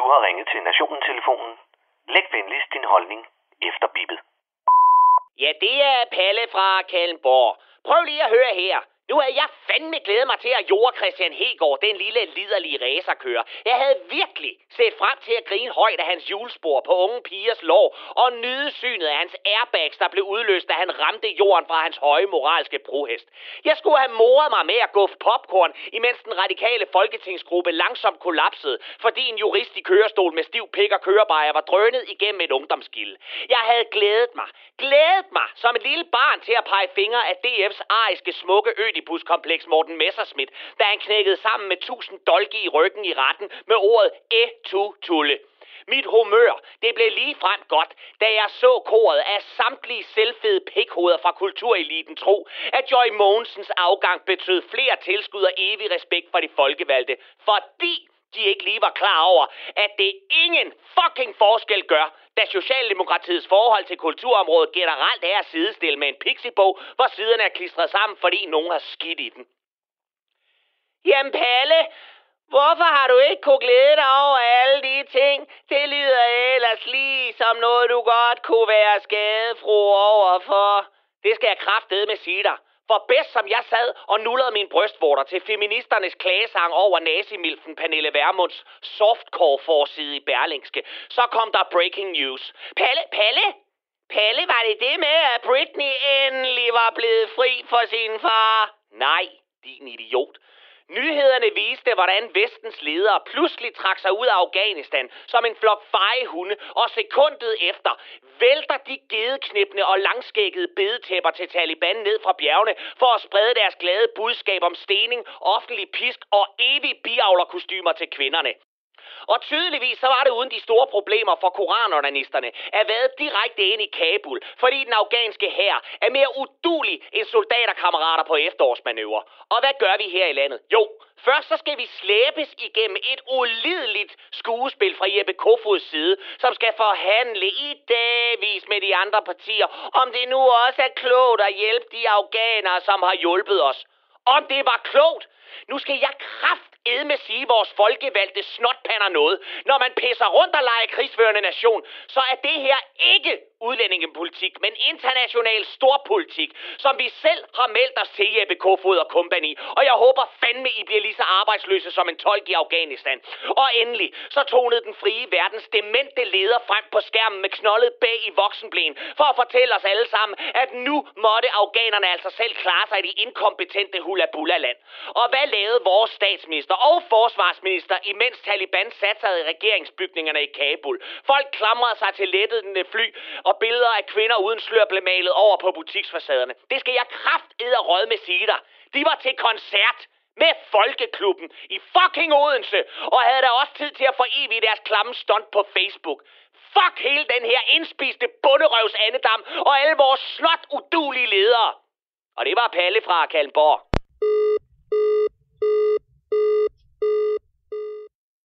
Du har ringet til Nationen-telefonen. Læg venligst din holdning efter bippet. Ja, det er Palle fra Kalmborg. Prøv lige at høre her. Nu havde jeg fandme glædet mig til at jorde Christian Hegård, den lille liderlige racerkører. Jeg havde virkelig set frem til at grine højt af hans julespor på unge pigers lår, og nyde synet af hans airbags, der blev udløst, da han ramte jorden fra hans høje moralske brohest. Jeg skulle have moret mig med at guffe popcorn, imens den radikale folketingsgruppe langsomt kollapsede, fordi en jurist i kørestol med stiv pik og kørebejer var drønet igennem et ungdomsgilde. Jeg havde glædet mig, glædet mig som et lille barn til at pege fingre af DF's ariske smukke ødibuskompleks Morten Messerschmidt, da han knækkede sammen med tusind dolke i ryggen i retten med ordet etu tulle. Mit humør, det blev lige frem godt, da jeg så koret af samtlige selvfede pikhoveder fra kultureliten tro, at Joy Mogensens afgang betød flere tilskud og evig respekt for de folkevalgte, fordi de ikke lige var klar over, at det ingen fucking forskel gør, da Socialdemokratiets forhold til kulturområdet generelt er at sidestille med en pixiebog, hvor siderne er klistret sammen, fordi nogen har skidt i den. Jamen Palle, hvorfor har du ikke kunne glæde dig over alle de ting? Det lyder ellers lige som noget, du godt kunne være skadefro overfor. Det skal jeg kraftedeme sige dig. For bedst som jeg sad og nullede min brystvorter til feministernes klagesang over nazimilfen Pernille Vermunds softcore-forside i Berlingske, så kom der breaking news. Palle, Palle? Palle, var det det med, at Britney endelig var blevet fri for sin far? Nej, din idiot. Nyhederne viste, hvordan vestens ledere pludselig trak sig ud af Afghanistan som en flok fejehunde, og sekundet efter vælter de gedeknæppende og langskækkede bedetæpper til Taliban ned fra bjergene for at sprede deres glade budskab om stening, offentlig pisk og evig biavlerkostymer til kvinderne. Og tydeligvis så var det uden de store problemer for koranordernisterne at være direkte ind i Kabul, fordi den afghanske hær er mere udulig end soldaterkammerater på efterårsmanøvre. Og hvad gør vi her i landet? Jo, først så skal vi slæbes igennem et ulideligt skuespil fra Jeppe Kofods side, som skal forhandle i dagvis med de andre partier, om det nu også er klogt at hjælpe de afghanere, som har hjulpet os. Om det var klogt, nu skal jeg kraft edme sige vores folkevalgte snotpander noget. Når man pisser rundt og leger krigsførende nation, så er det her ikke udlændingepolitik, men international storpolitik, som vi selv har meldt os til Jeppe Kofod og Company. Og jeg håber fandme, I bliver lige så arbejdsløse som en tolk i Afghanistan. Og endelig, så tonede den frie verdens demente leder frem på skærmen med knoldet bag i voksenblæen, for at fortælle os alle sammen, at nu måtte afghanerne altså selv klare sig i de inkompetente hulabulla-land. Og hvad lavede vores statsminister og forsvarsminister, imens Taliban satte sig i regeringsbygningerne i Kabul? Folk klamrede sig til lettede fly og billeder af kvinder uden slør blev malet over på butiksfacaderne. Det skal jeg kraft og røde med sige dig. De var til koncert med Folkeklubben i fucking Odense, og havde da også tid til at forevige deres klamme stunt på Facebook. Fuck hele den her indspiste bunderøvs andedam og alle vores slot udulige ledere. Og det var Palle fra Kalmborg.